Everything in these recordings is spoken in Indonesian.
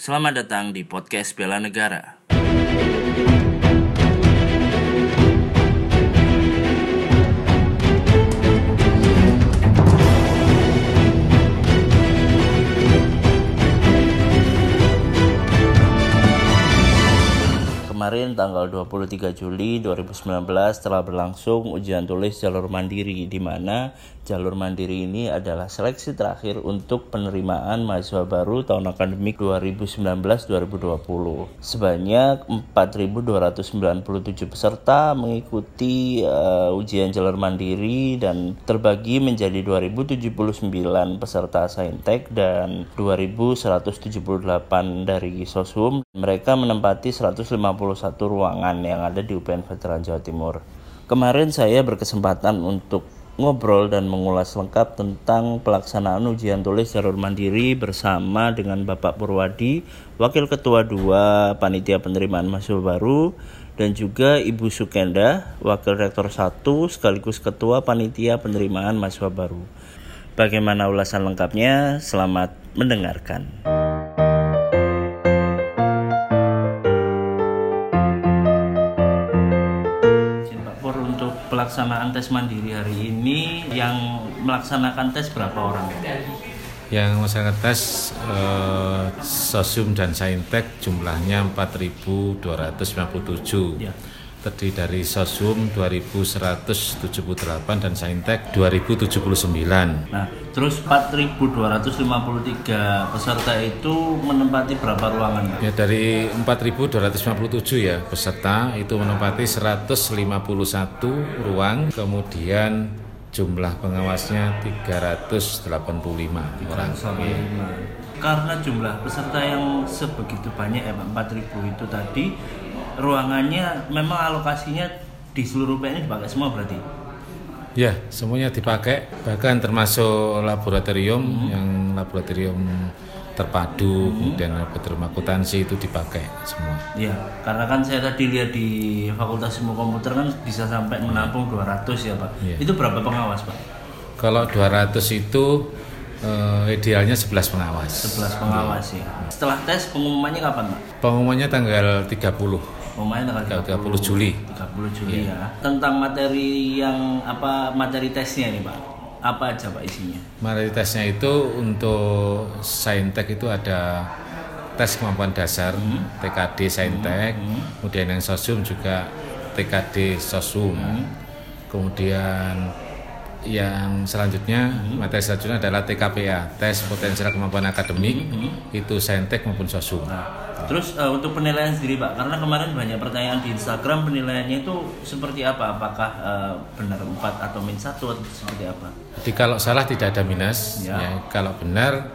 Selamat datang di podcast Bela Negara. Kemarin tanggal 23 Juli 2019 telah berlangsung ujian tulis jalur mandiri di mana jalur mandiri ini adalah seleksi terakhir untuk penerimaan mahasiswa baru tahun akademik 2019-2020. Sebanyak 4.297 peserta mengikuti uh, ujian jalur mandiri dan terbagi menjadi 2.079 peserta saintek dan 2.178 dari sosum. Mereka menempati 150 satu ruangan yang ada di UPN Veteran Jawa Timur. Kemarin saya berkesempatan untuk ngobrol dan mengulas lengkap tentang pelaksanaan ujian tulis jalur mandiri bersama dengan Bapak Purwadi, Wakil Ketua 2 Panitia Penerimaan Mahasiswa Baru, dan juga Ibu Sukenda, Wakil Rektor 1 sekaligus Ketua Panitia Penerimaan Mahasiswa Baru. Bagaimana ulasan lengkapnya? Selamat mendengarkan. Pelaksanaan tes mandiri hari ini yang melaksanakan tes berapa orang? Yang melaksanakan tes eh, sosum dan saintek jumlahnya 4.257. Ya terdiri dari Sosum 2178 dan Saintek 2079. Nah, terus 4253 peserta itu menempati berapa ruangan? Ya dari 4257 ya peserta itu menempati 151 ruang, kemudian jumlah pengawasnya 385 orang. Karena jumlah peserta yang sebegitu banyak ya 4000 itu tadi ruangannya memang alokasinya di seluruh PN dipakai semua berarti? Ya, semuanya dipakai, bahkan termasuk laboratorium hmm. yang laboratorium terpadu, hmm. kemudian laboratorium akuntansi itu dipakai semua. Ya, karena kan saya tadi lihat di Fakultas Ilmu Komputer kan bisa sampai menampung 200 ya Pak. Ya. Itu berapa pengawas Pak? Kalau 200 itu uh, idealnya 11 pengawas. 11 pengawas ya. Setelah tes pengumumannya kapan Pak? Pengumumannya tanggal 30 Pemain tanggal 30, 30 Juli. 30 Juli yeah. ya. Tentang materi yang apa materi tesnya nih Pak? Apa aja Pak isinya? Materi tesnya itu untuk saintek itu ada tes kemampuan dasar hmm. TKD saintek, hmm. hmm. kemudian yang sosum juga TKD sosum. Hmm. Kemudian yang selanjutnya hmm. materi selanjutnya adalah TKPA tes potensial kemampuan akademik hmm. hmm. itu saintek maupun sosum. Nah Terus uh, untuk penilaian sendiri Pak, karena kemarin banyak pertanyaan di Instagram penilaiannya itu seperti apa? Apakah uh, benar 4 atau min 1 atau seperti apa? Jadi kalau salah tidak ada minus, ya. ya kalau benar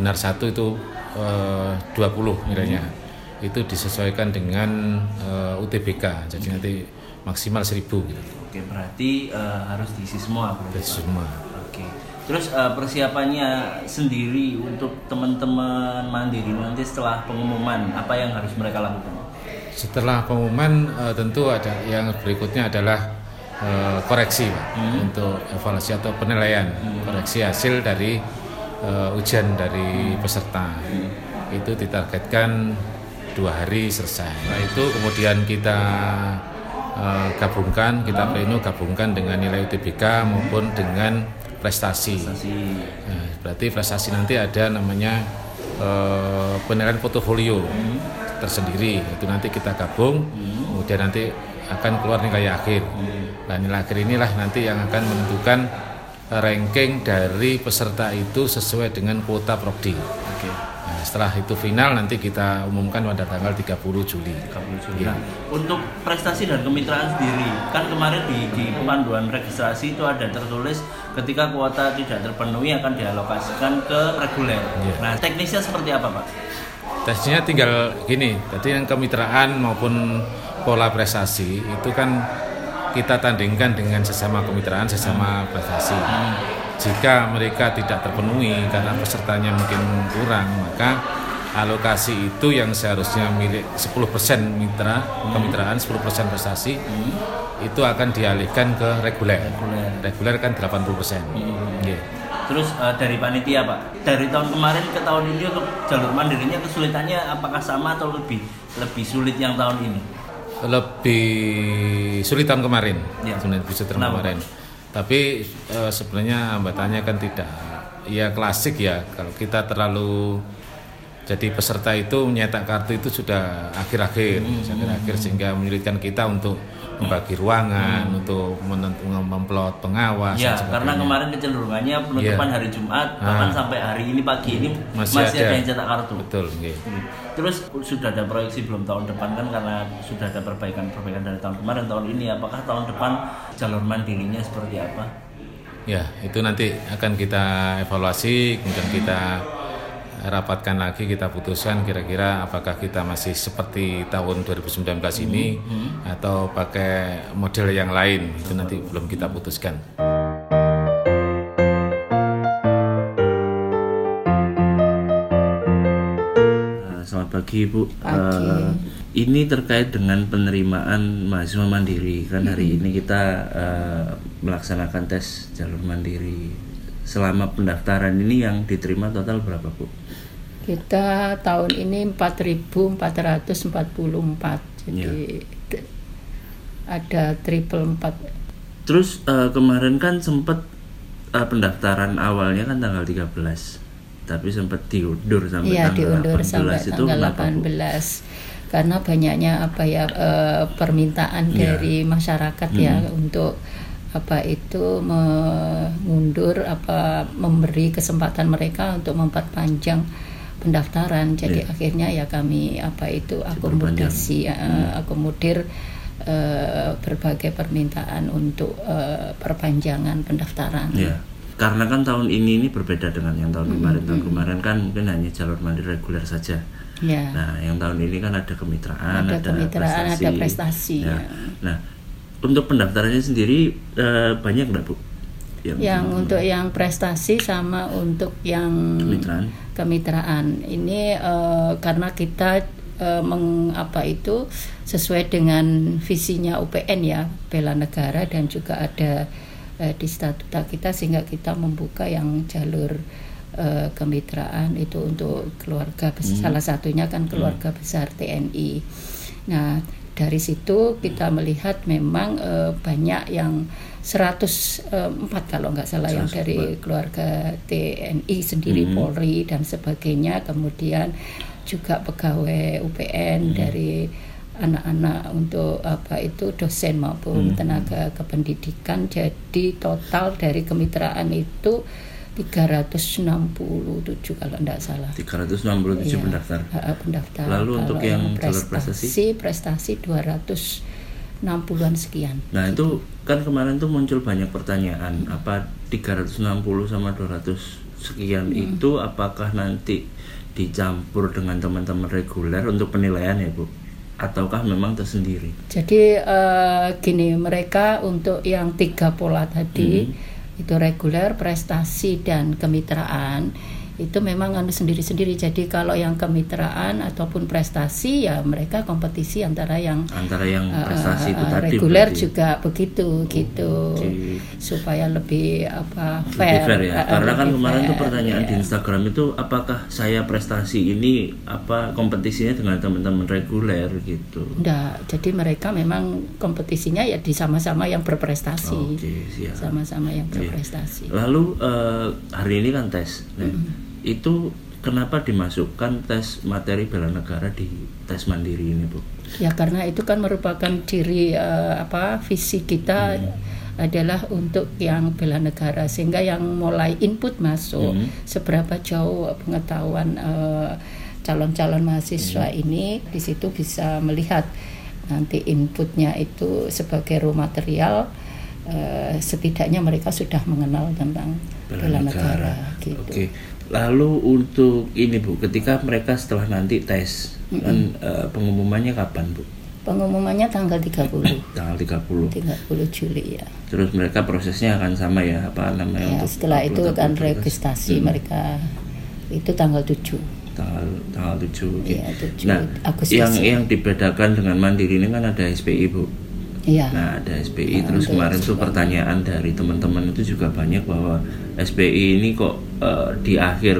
benar satu itu uh, 20 nilainya. Hmm. Itu disesuaikan dengan uh, UTBK. Jadi hmm. nanti maksimal 1000 gitu. Oke, berarti uh, harus diisi semua Diisi semua. Terus uh, persiapannya sendiri untuk teman-teman mandiri nanti setelah pengumuman apa yang harus mereka lakukan? Setelah pengumuman uh, tentu ada yang berikutnya adalah uh, koreksi hmm. untuk evaluasi atau penilaian hmm. koreksi hasil dari uh, ujian dari hmm. peserta. Hmm. Itu ditargetkan dua hari selesai. Nah itu kemudian kita uh, gabungkan, kita pleno gabungkan dengan nilai UTBK maupun dengan prestasi. prestasi. Nah, berarti prestasi nanti ada namanya uh, penilaian portofolio hmm. tersendiri. Itu nanti kita gabung, hmm. kemudian nanti akan keluar nilai akhir. Hmm. Nah nilai akhir inilah nanti yang akan menentukan ranking dari peserta itu sesuai dengan kuota prodi. Okay setelah itu final nanti kita umumkan pada tanggal 30 Juli. 30 Juli. Ya. Nah, untuk prestasi dan kemitraan sendiri, kan kemarin di, di panduan registrasi itu ada tertulis ketika kuota tidak terpenuhi akan dialokasikan ke reguler. Ya. Nah, teknisnya seperti apa, Pak? Tesnya tinggal gini, tadi yang kemitraan maupun pola prestasi itu kan kita tandingkan dengan sesama kemitraan, sesama prestasi. Jika mereka tidak terpenuhi karena pesertanya mungkin kurang maka alokasi itu yang seharusnya milik 10% mitra kemitraan 10% prestasi hmm. itu akan dialihkan ke reguler reguler kan 80% hmm. yeah. Terus uh, dari panitia Pak, dari tahun kemarin ke tahun ini untuk jalur mandirinya kesulitannya apakah sama atau lebih lebih sulit yang tahun ini? Lebih sulit tahun kemarin, Ya. sebenarnya lebih sulit tahun Kenapa, kemarin. Tapi eh, sebenarnya hambatannya kan tidak, ya klasik ya. Kalau kita terlalu jadi peserta itu menyetak kartu itu sudah akhir-akhir, Hmm. akhir-akhir sehingga menyulitkan kita untuk membagi ruangan, untuk menentu- memplot pengawas. Ya, karena kemarin kecenderungannya penutupan Iya. hari Jumat, Ah. bahkan sampai hari ini pagi ini masih, Masih ada. ada. yang cetak kartu. betul, nggih. Hmm. Terus sudah ada proyeksi belum tahun depan kan karena sudah ada perbaikan-perbaikan dari tahun kemarin tahun ini apakah tahun depan jalur mandirinya seperti apa? Ya, itu nanti akan kita evaluasi, kemudian kita rapatkan lagi, kita putuskan kira-kira apakah kita masih seperti tahun 2019 ini atau pakai model yang lain. Itu nanti belum kita putuskan. Eh, Selamat pagi Bu. Eh, ini terkait dengan penerimaan mahasiswa mandiri kan hari ini kita eh, melaksanakan tes jalur mandiri. Selama pendaftaran ini yang diterima total berapa Bu? Kita tahun ini 4.444. Jadi t- ada triple empat. Terus eh, kemarin kan sempat eh, pendaftaran awalnya kan tanggal 13 tapi sempat diundur sampai Iya, tanggal diundur 18 sampai itu tanggal kenapa, Bu? 18. Karena banyaknya apa ya eh, permintaan Iya. dari masyarakat ya untuk apa itu mengundur apa memberi kesempatan mereka untuk memperpanjang pendaftaran. Jadi Iya. akhirnya ya kami apa itu akomodasi eh, Hmm. akomodir eh, berbagai permintaan untuk eh, perpanjangan pendaftaran. Ya, karena kan tahun ini ini berbeda dengan yang tahun kemarin. Tahun kemarin kan mungkin hanya jalur mandiri reguler saja. Ya. Nah, yang tahun ini kan ada kemitraan, Ada kemitraan, ada prestasi, Ya. ya. Nah, untuk pendaftarannya sendiri eh, banyak nggak bu? yang untuk yang prestasi sama untuk yang Kemitraan. kemitraan. ini eh, karena kita eh, meng, apa itu sesuai dengan visinya UPN ya bela negara dan juga ada eh, di statuta kita sehingga kita membuka yang jalur eh, kemitraan itu untuk keluarga besar salah satunya kan keluarga besar TNI. Nah dari situ kita melihat memang eh, banyak yang 104 kalau nggak salah yang dari keluarga TNI sendiri Polri dan sebagainya. Kemudian juga pegawai UPN dari anak-anak untuk apa itu dosen maupun tenaga kependidikan. Jadi total dari kemitraan itu 367 kalau tidak salah 367 Iya, pendaftar. uh, pendaftar. Lalu untuk Kalau yang jalur prestasi? prestasi 260-an sekian. Nah, itu kan kemarin tuh muncul banyak pertanyaan, apa 360 sama 200 sekian itu apakah nanti dicampur dengan teman-teman reguler untuk penilaian ya, Bu? Ataukah memang tersendiri? Jadi eh, gini mereka untuk yang tiga pola tadi itu reguler, prestasi dan kemitraan itu memang anu sendiri-sendiri. Jadi kalau yang kemitraan ataupun prestasi ya mereka kompetisi antara yang Antara yang eh, prestasi itu eh, tadi reguler berarti. juga begitu gitu Oke. supaya lebih apa Lebih fair. fair ya. Eh, Karena kan kemarin tuh fair, pertanyaan ya. di Instagram itu apakah saya prestasi ini apa kompetisinya dengan teman-teman reguler gitu. Enggak, jadi mereka memang kompetisinya ya di sama-sama yang berprestasi. Siap. Sama-sama yang Iya. berprestasi. Lalu eh, hari ini kan tes. Nah, itu kenapa dimasukkan tes materi bela negara di tes mandiri ini, Bu? Ya karena itu kan merupakan ciri eh, apa visi kita adalah untuk yang bela negara sehingga yang mulai input masuk seberapa jauh pengetahuan eh, calon-calon mahasiswa ini di situ bisa melihat nanti inputnya itu sebagai raw material eh, setidaknya mereka sudah mengenal tentang bela, negara, gitu. Oke. Lalu untuk ini, Bu, ketika mereka setelah nanti tes kan eh, pengumumannya kapan, Bu? Pengumumannya tanggal 30 Tanggal 30. 30 Juli ya. Terus mereka prosesnya akan sama ya, apa namanya Ya, untuk setelah itu kan berkas? registrasi mereka itu tanggal 7 tanggal tanggal 7 oke. Iya, 7 Nah, Agustus. yang yang dibedakan dengan mandiri ini kan ada SPI, Bu. Iya. Nah, ada SPI terus kemarin tuh pertanyaan dari teman-teman itu juga banyak bahwa SPI ini kok eh, di akhir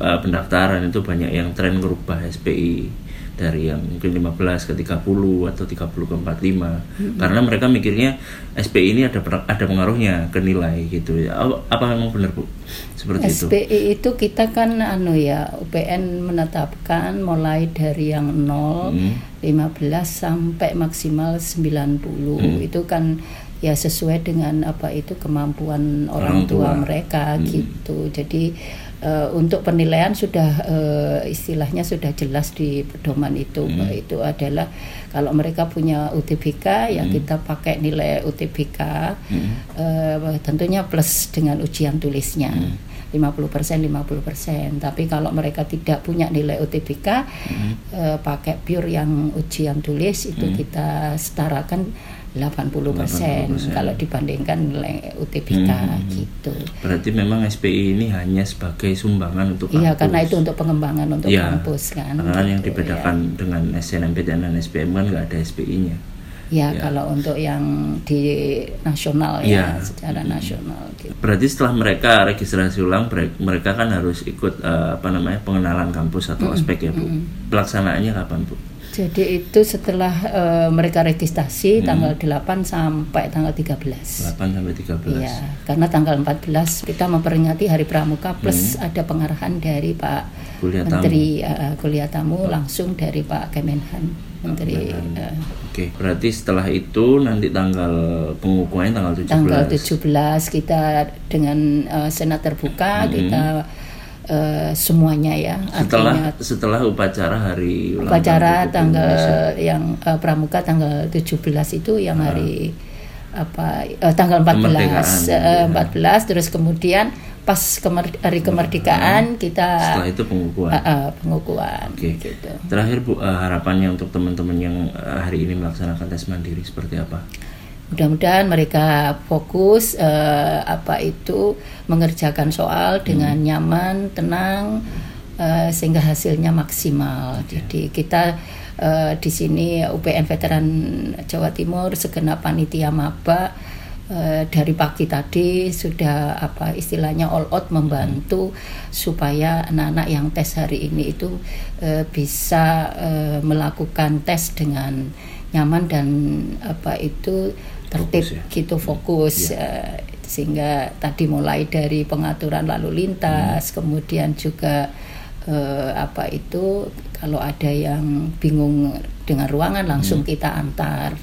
eh, pendaftaran itu banyak yang tren merubah SPI dari yang mungkin 15 ke 30 atau 30 ke 45 karena mereka mikirnya SPI ini ada ada pengaruhnya ke nilai gitu ya apa, memang benar Bu seperti itu SPI itu kita kan anu ya UPN menetapkan mulai dari yang 0 Hmm. 15 sampai maksimal 90 Hmm. itu kan ya sesuai dengan apa itu kemampuan orang, Orang tua. tua. mereka Hmm. gitu jadi eh, untuk penilaian sudah eh, istilahnya sudah jelas di pedoman itu Hmm. itu adalah kalau mereka punya UTBK ya Hmm. kita pakai nilai UTBK eh, tentunya plus dengan ujian tulisnya Hmm. 50% 50%. Tapi kalau mereka tidak punya nilai UTBK Hmm. eh, pakai pure yang ujian tulis itu kita setarakan 80%, 80%. kalau dibandingkan nilai UTBK Hmm. gitu. berarti memang SPI ini hanya sebagai sumbangan untuk Iya, kampus. karena itu untuk pengembangan untuk Iya, kampus kan. karena kan yang gitu, dibedakan dengan SNMPTN dan SPM kan nggak ada SPI-nya Ya, Ya. kalau untuk yang di nasional Iya. ya, secara nasional gitu. Berarti setelah mereka registrasi ulang, mereka kan harus ikut eh, apa namanya pengenalan kampus atau ospek ya bu. Pelaksanaannya kapan bu? Jadi itu setelah eh, mereka registrasi tanggal 8 sampai tanggal 13. 8 sampai 13. Iya, karena tanggal 14 kita memperingati Hari Pramuka plus ada pengarahan dari Pak Kuliah tamu. Menteri eh, kuliah tamu langsung dari Pak Kemenhan Menteri eh, Oke, berarti setelah itu nanti tanggal pengukuhannya tanggal 17. tanggal 17 kita dengan eh, senat terbuka kita eh, semuanya ya Setelah artinya setelah upacara hari ulang upacara tanggal Indonesia. yang eh, pramuka tanggal 17 itu yang hari apa eh, tanggal 14 Kemerdekaan, eh, ya. 14 terus kemudian pas kemer- hari kemerdekaan kita Setelah itu pengukuhan. eh, eh, pengukuhan Oke. gitu. Terakhir Bu, eh, harapannya untuk teman-teman yang eh, hari ini melaksanakan tes mandiri seperti apa? Mudah-mudahan mereka fokus eh, apa itu mengerjakan soal dengan nyaman, tenang eh, sehingga hasilnya maksimal. Jadi kita eh, di sini UPN Veteran Jawa Timur segenap panitia maba eh, dari pagi tadi sudah apa istilahnya all out membantu supaya anak-anak yang tes hari ini itu eh, bisa eh, melakukan tes dengan nyaman dan apa itu tertib Fokus ya. gitu fokus eh, sehingga tadi mulai dari pengaturan lalu lintas kemudian juga eh, apa itu kalau ada yang bingung dengan ruangan langsung kita antar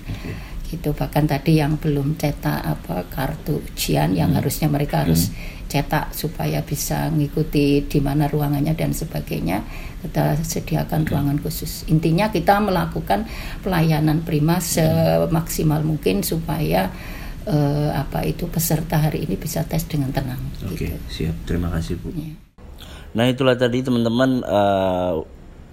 gitu bahkan tadi yang belum cetak apa kartu ujian yang harusnya mereka harus cetak supaya bisa mengikuti di mana ruangannya dan sebagainya kita sediakan ruangan khusus intinya kita melakukan pelayanan prima semaksimal mungkin supaya eh, apa itu peserta hari ini bisa tes dengan tenang Oke, gitu. siap. Terima kasih Bu. Ya. Nah itulah tadi teman-teman eh,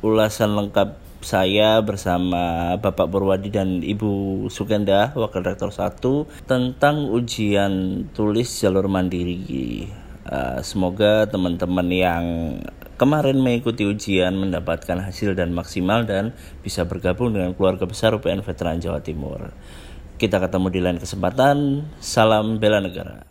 ulasan lengkap saya bersama Bapak Purwadi dan Ibu Sukenda Wakil Rektor 1 tentang ujian tulis jalur mandiri. Eh, semoga teman-teman yang kemarin mengikuti ujian mendapatkan hasil dan maksimal dan bisa bergabung dengan keluarga besar UPN Veteran Jawa Timur. Kita ketemu di lain kesempatan. Salam bela negara.